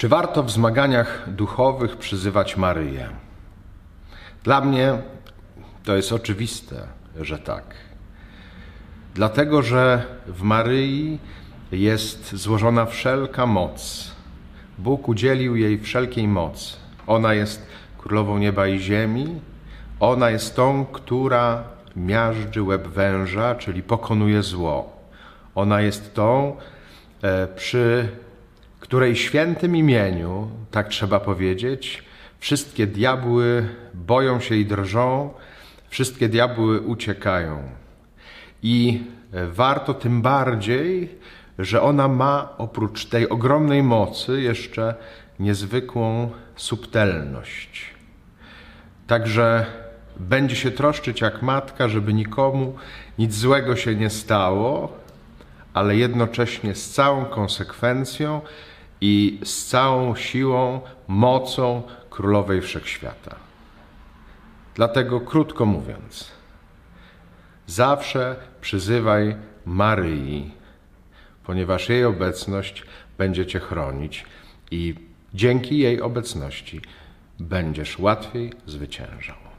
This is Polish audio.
Czy warto w zmaganiach duchowych przyzywać Maryję? Dla mnie to jest oczywiste, że tak. Dlatego, że w Maryi jest złożona wszelka moc. Bóg udzielił jej wszelkiej mocy. Ona jest królową nieba i ziemi. Ona jest tą, która miażdży łeb węża, czyli pokonuje zło. Ona jest tą, e, przy której świętym imieniu, tak trzeba powiedzieć, wszystkie diabły boją się i drżą, wszystkie diabły uciekają. I warto tym bardziej, że ona ma oprócz tej ogromnej mocy jeszcze niezwykłą subtelność. Także będzie się troszczyć jak matka, żeby nikomu nic złego się nie stało, ale jednocześnie z całą konsekwencją i z całą siłą, mocą królowej wszechświata. Dlatego, krótko mówiąc, zawsze przyzywaj Maryi, ponieważ jej obecność będzie cię chronić i dzięki jej obecności będziesz łatwiej zwyciężał.